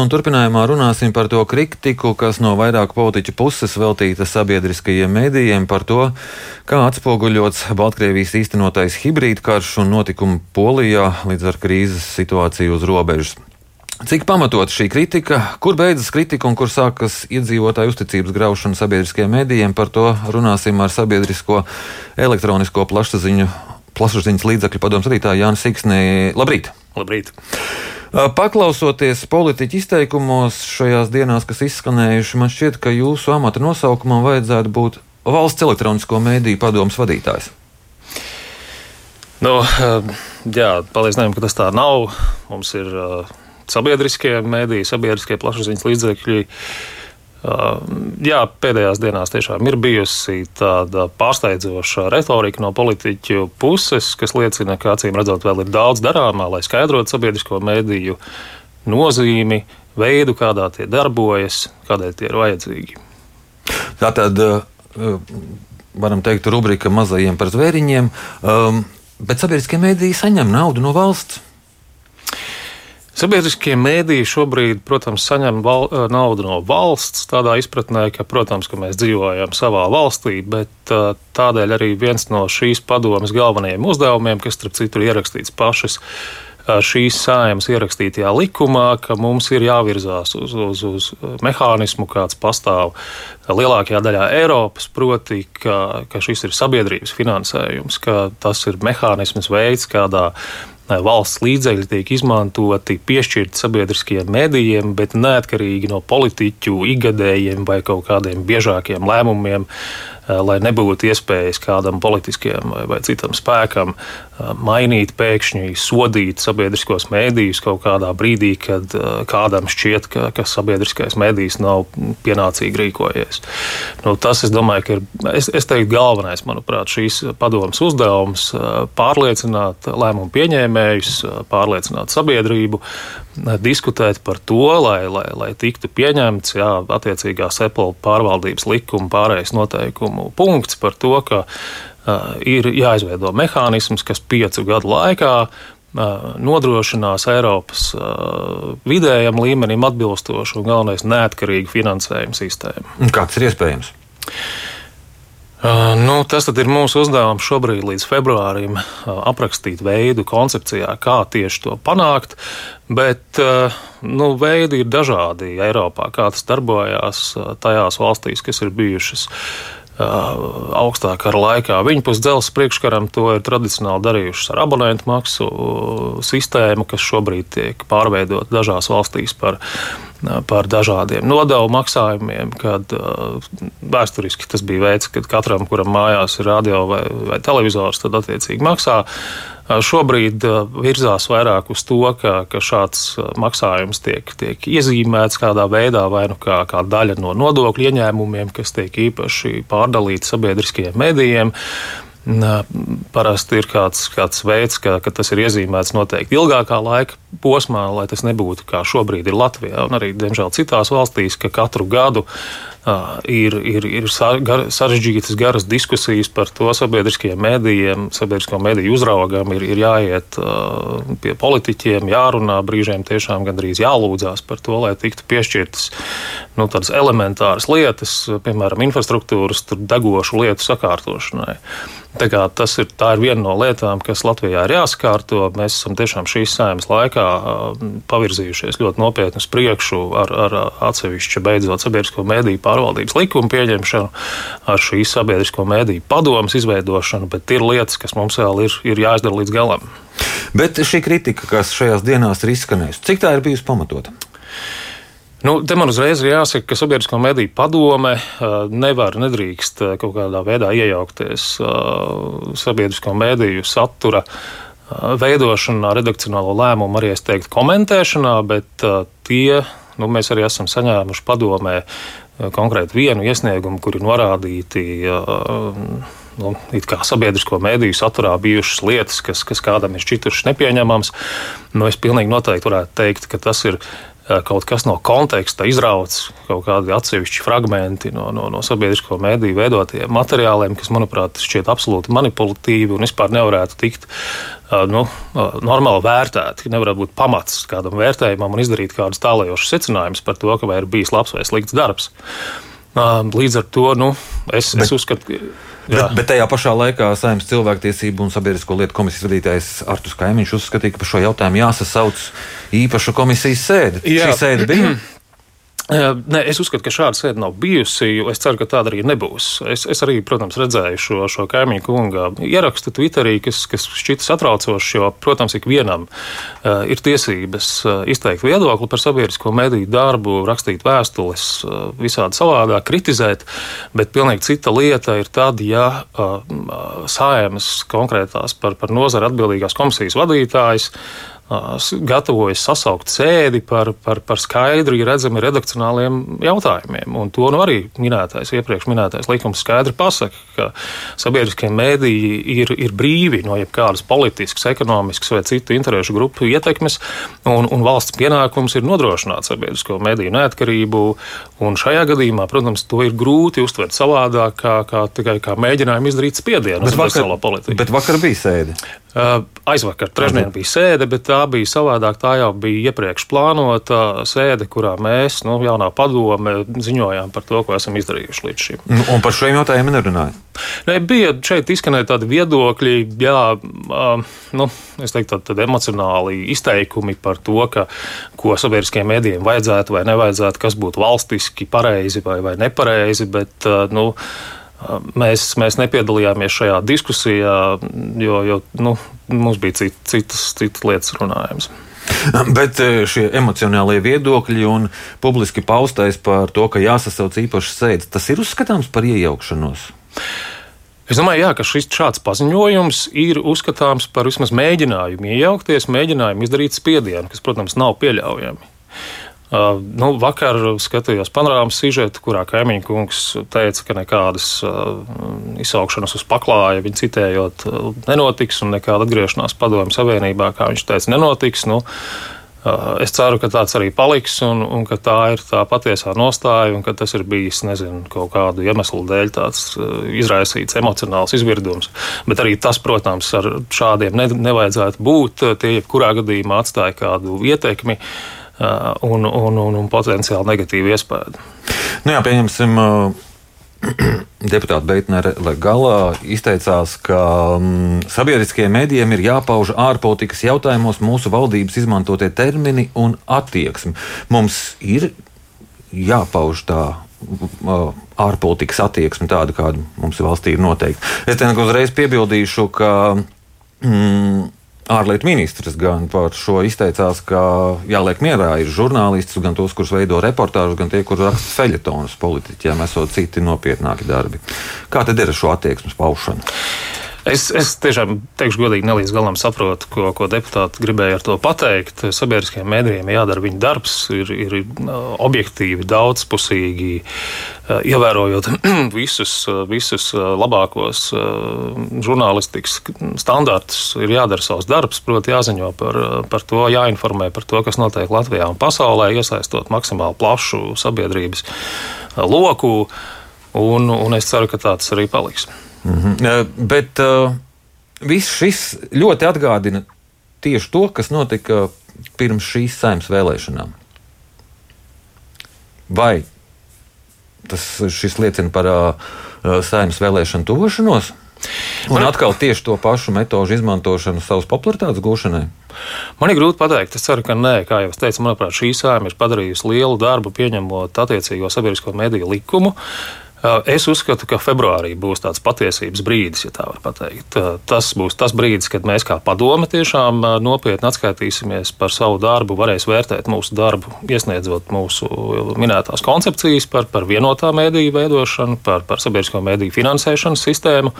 Un turpinājumā runāsim par to kritiku, kas no vairāku politiķu puses veltīta sabiedriskajiem mēdījiem par to, kā atspoguļots Baltkrievijas īstenotais hibrīd karš un notikumu Polijā līdz ar krīzes situāciju uz robežas. Cik pamatot šī kritika, kur beidzas kritika un kur sākas iedzīvotāju uzticības graušana sabiedriskajiem mēdījiem, par to runāsim ar sabiedrisko elektronisko plašsaziņu, plašsaziņas līdzakļu padomus vadītāju Jānu Siksnī. Labrīt! Labrīt! Paklausoties politiķu izteikumos šajās dienās, kas izskanējuši, man šķiet, ka jūsu amata nosaukumam vajadzētu būt valsts elektronisko mēdīju padomus vadītājs. Nu, jā, palīdzinājumi, ka tas tā nav. Mums ir sabiedriskie mēdīji, sabiedriskie plašsaziņas līdzekļi. Jā, pēdējās dienās tiešām ir bijusi tāda pārsteidzoša retorika no politiķu puses, kas liecina, ka acīm redzot, vēl ir daudz darāmā, lai skaidrotu sabiedrisko mediju nozīmi, veidu, kādā tie darbojas, kādēļ tie ir vajadzīgi. Tā tad varam teikt, rubrika mazajiem par zvēriņiem, bet sabiedriskie mediji saņem naudu no valsts. Sabiedriskie mēdīji šobrīd, protams, saņem val, eh, naudu no valsts, tādā izpratnē, ka, protams, ka mēs dzīvojam savā valstī, bet eh, tādēļ arī viens no šīs padomas galvenajiem uzdevumiem, kas, starp citu, ir ierakstīts pašas eh, šīs sājumas ierakstītajā likumā, ka mums ir jāvirzās uz, uz, uz mehānismu, kāds pastāv lielākajā daļā Eiropas, proti, ka, ka šis ir sabiedrības finansējums, ka tas ir mehānisms, veids, kādā valsts līdzekļi tiek izmantoti, piešķirti sabiedriskajiem medijiem, bet neatkarīgi no politiķu ikgadējiem vai kaut kādiem biežākiem lēmumiem, lai nebūtu iespējas kādam politiskiem vai, vai citam spēkam eh, mainīt, pēkšņi sodīt sabiedriskos mēdījus kaut kādā brīdī, kad eh, kādam šķiet, ka, ka sabiedriskais mēdījis nav pienācīgi rīkojies. Nu, tas, es domāju, ka ir, es, es teiktu, galvenais, manuprāt, šīs padomas uzdevums - pārliecināt lēmumu pieņēmējus, pārliecināt sabiedrību, diskutēt par to, lai, lai, lai tiktu pieņemts jā, attiecīgā Apple pārvaldības likuma pārējais noteikumu lēmumu punkts par to, ka uh, ir jāizveido mehānisms, kas piecu gadu laikā uh, nodrošinās Eiropas uh, vidējam līmenim atbilstošu un galvenais neatkarīgu finansējumu sistēmu. Kāds ir iespējams? Uh, nu, tas ir mūsu uzdevums šobrīd, līdz februārim, uh, aprakstīt veidu koncepcijā, kā tieši to panākt. Bet uh, nu, veidi ir dažādi Eiropā, kā tas darbojās tajās valstīs, kas ir bijušas augstākā kara laikā. Viņi pēc dzelzceļa priekškaram to ir tradicionāli darījuši ar abonentu maksu sistēmu, kas šobrīd tiek pārveidota dažās valstīs par, par dažādiem nodevu maksājumiem. Kad vēsturiski tas bija veids, kad katram, kuram mājās ir radio vai, vai televizors, tad attiecīgi maksā. Šobrīd virzās vairāk uz to, ka, ka šāds maksājums tiek, tiek iezīmēts kādā veidā, vai nu kā, kā daļa no nodokļu ieņēmumiem, kas tiek īpaši pārdalīti sabiedriskajiem medijiem. Parasti ir kāds, kāds veids, ka, ka tas ir iezīmēts noteikti ilgākā laika posmā, lai tas nebūtu kā šobrīd ir Latvijā. Un arī, diemžēl, citās valstīs, ka katru gadu uh, ir, ir, ir sarežģītas garas diskusijas par to sabiedriskajiem mēdījiem, sabiedrisko mēdīju uzraugam, ir, ir jāiet uh, pie politiķiem, jārunā, brīžiem tiešām gandrīz jālūdzās par to, lai tiktu piešķirtas nu, tādas elementāras lietas, piemēram, infrastruktūras, degošu lietu sakārtošanai. Tas ir, ir viena no lietām, kas Latvijā ir jāsakārto. Mēs esam tiešām šīs sēmas laikā pavirzījušies ļoti nopietni uz priekšu ar, ar atsevišķu beidzot sabiedrisko mēdīju pārvaldības likumu pieņemšanu, ar šīs sabiedrisko mēdīju padomus izveidošanu, bet ir lietas, kas mums vēl ir, ir jāizdara līdz galam. Bet šī kritika, kas šajās dienās ir izskanējusi, cik tā ir bijusi pamatota? Nu, te man uzreiz ir jāsaka, ka sabiedriskā mediju padome nevar, nedrīkst kaut kādā veidā iejaukties sabiedrisko mediju satura veidošanā, redakcionālo lēmumu arī es teiktu komentēšanā, bet tie, nu, mēs arī esam saņēmuši padomē konkrēti vienu iesniegumu, kur ir norādīti nu, sabiedrisko mēdīju saturā bijušas lietas, kas, kas kādam ir šķitušas nepieņemamas. Nu, es pilnīgi noteikti varētu teikt, ka tas ir kaut kas no konteksta izrauts, kaut kādi atsevišķi fragmenti no, no, no sabiedrisko mēdīju veidotiem materiāliem, kas, manuprāt, šķiet absolūti manipulatīvi un vispār nevarētu tikt nu, normāli vērtēti. Nevarētu būt pamats kādam vērtējumam un izdarīt kādus tālējošus secinājumus par to, vai ir bijis labs vai slikts darbs. Līdz ar to nu, es, es uzskatu, ka Bet, bet tajā pašā laikā Saimnes cilvēktiesību un sabiedrisko lietu komisijas vadītājs Artus Kaimiņš uzskatīja, ka par šo jautājumu jāsasauc īpaša komisijas sēde. Jā. Šī sēde bija. Nē, es uzskatu, ka šāda sēde nav bijusi. Es ceru, ka tāda arī nebūs. Es, es arī, protams, redzēju šo, šo kaimiņu kunga ierakstu Twitterī, kas, kas šķita satraucošs, jo, protams, ikvienam uh, ir tiesības uh, izteikt viedokli par sabiedrisko mediju darbu, rakstīt vēstules, uh, visādi savādāk, kritizēt, bet pilnīgi cita lieta ir tad, ja uh, sājums konkrētās par, par nozara atbildīgās komisijas vadītājs gatavojas sasaukt sēdi par, par, par skaidri redzami redakcionāliem jautājumiem. Un to nu arī minētais, iepriekš minētais likums skaidri pasaka, ka sabiedriskie mēdīji ir, ir brīvi no jebkādas politiskas, ekonomiskas vai citu interešu grupu ietekmes, un, un valsts pienākums ir nodrošināt sabiedrisko mediju neatkarību. Un šajā gadījumā, protams, to ir grūti uztvert savādāk, kā, kā tikai kā mēģinājumu izdarīt spiedienu uz veselā politiku. Bet vakar bija sēde. Aizvakar, trešdien bija sēde, bet tā bija savādāk. Tā jau bija iepriekš plānota sēde, kurā mēs, nu, jaunā padome, ziņojām par to, ko esam izdarījuši līdz šim. Nu, un par šiem jautājumiem nerunājām? Ne, bija šeit izskanēja tādi viedokļi, jā, nu, es teiktu, tādi emocionāli izteikumi par to, ka, ko sabiedriskajiem mēdījiem vajadzētu vai nevajadzētu, kas būtu valstiski pareizi vai, vai nepareizi. Bet, nu, Mēs, mēs nepiedalījāmies šajā diskusijā, jo, jo nu, mums bija cit, citas, citas lietas runājums. Bet e, šie emocionālie viedokļi un publiski paustais par to, ka jāsasauc īpašas sēdes, tas ir uzskatāms par iejaukšanos. Es domāju, jā, ka šis šāds paziņojums ir uzskatāms par vismaz mēģinājumu iejaukties, mēģinājumu izdarīt spiedienu, kas, protams, nav pieļaujami. Uh, nu, vakar skatījos panorāmas sižetu, kurā kaimiņu kungs teica, ka nekādas uh, izsaukšanas uz paklāja, viņa citējot, uh, nenotiks un nekāda atgriešanās padomju savienībā, kā viņš teica, nenotiks. Nu, uh, es ceru, ka tāds arī paliks un, un ka tā ir tā patiesā nostāja un ka tas ir bijis nezinu, kaut kādu iemeslu dēļ tāds uh, izraisīts emocionāls izvirdums. Bet arī tas, protams, ar šādiem ne, nevajadzētu būt. Tie jebkurā gadījumā atstāja kādu ietekmi. Uh, un, un, un, un potenciāli negatīvu iespēju. Nu jā, pieņemsim. Uh... Deputāta Beitnere Galā izteicās, ka um, sabiedriskajiem mēdījiem ir jāpauž ārpolitikas jautājumos mūsu valdības izmantotie termini un attieksme. Mums ir jāpauž tā uh, ārpolitikas attieksme, tāda kāda mums valstī ir noteikta. Es te uzreiz piebildīšu, ka. Mm, ārlietu ministrs gan par šo izteicās, ka jāliek mierā ir žurnālisti, gan tos, kurus veido reportāžus, gan tie, kur raksta feļetonus politiķiem, esot citi nopietnāki darbi. Kā tad ir ar šo attieksmes paušanu? Es, es tiešām teikšu, godīgi, nelīdz galam saprotu, ko, ko deputāti gribēja ar to pateikt. Sabiedriskajiem mēdījiem jādara viņa darbs, ir, ir objektīvi, daudzpusīgi, ievērojot visus, visus labākos žurnālistikas standartus. Ir jādara savs darbs, proti, jāziņo par, par to, jāinformē par to, kas notiek Latvijā un pasaulē, iesaistot maksimāli plašu sabiedrības loku. Un, un es ceru, ka tāds arī paliks. Mm -hmm. Bet uh, viss šis ļoti atgādina tieši to, kas notika pirms šīs saimnes vēlēšanām. Vai tas liecina par uh, saimnes vēlēšanu tuvošanos? Un atkal tieši to pašu metožu izmantošanu savas popularitātes gūšanai? Man ir grūti pateikt. Es ceru, ka nē, kā jau es teicu, manuprāt, šī sēma ir padarījusi lielu darbu, pieņemot attiecīgo sabiedrisko mediju likumu. Es uzskatu, ka februārī būs tāds patiesības brīdis, ja tā var teikt. Tas būs tas brīdis, kad mēs kā padome tiešām nopietni atskaitīsimies par savu darbu, varēs vērtēt mūsu darbu, iesniedzot mūsu minētās koncepcijas par, par vienotā mēdīju veidošanu, par, par sabiedrisko mēdīju finansēšanas sistēmu.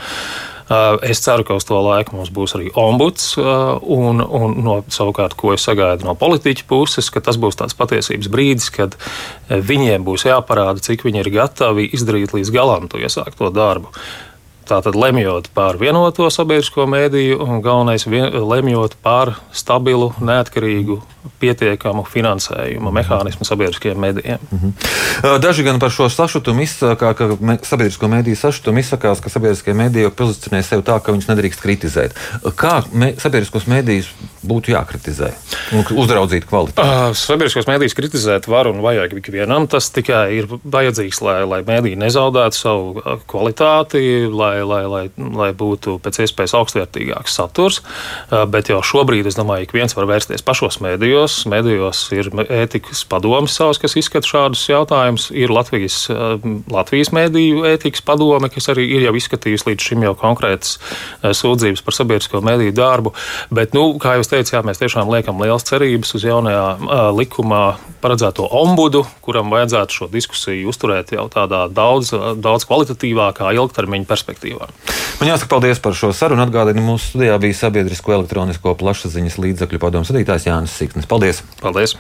Uh, es ceru, ka uz to laiku mums būs arī ombuds, uh, un, un no, savukārt, ko es sagaidu no politiķa puses, ka tas būs tāds patiesības brīdis, kad uh, viņiem būs jāparāda, cik viņi ir gatavi izdarīt līdz galam to iesākto darbu. Tātad lemjot par vienoto sabiedrisko mēdīju, un galvenais vien, lemjot par stabilu, neatkarīgu, pietiekamu finansējumu mehānismu sabiedriskajiem mēdījiem. Mm -hmm. Daži gan par šo sašutumu izsaka, ka sabiedrisko mēdīju sašutumu izsakās, ka sabiedriskie mēdīji pozicionē sevi tā, ka viņus nedrīkst kritizēt. Kā mē, sabiedriskos mēdījus būtu jākritizē un uzraudzīt kvalitāti? Sabiedriskos mēdījus kritizēt var un vajag ikvienam. Tas tikai ir vajadzīgs, lai, lai mēdīji nezaudētu savu kvalitāti, lai lai, lai, lai, lai būtu pēc iespējas augstvērtīgāks saturs. Bet jau šobrīd, es domāju, ik viens var vērsties pašos mēdījos. Mēdījos ir ētikas padomas savs, kas izskata šādus jautājumus. Ir Latvijas, Latvijas mēdīju ētikas padome, kas arī ir jau izskatījusi līdz šim jau konkrētas sūdzības par sabiedrisko mēdīju darbu. Bet, nu, kā jau teicu, jā, mēs tiešām liekam liels cerības uz jaunajā likumā paredzēto ombudu, kuram vajadzētu šo diskusiju uzturēt jau tādā daudz, daudz kvalitatīvākā ilgtermiņa perspektīvā perspektīvā. Man jāsaka paldies par šo sarunu. Atgādini, mūsu studijā bija sabiedrisko elektronisko plašsaziņas līdzakļu padomus vadītājs Jānis Siksnis. Paldies! Paldies!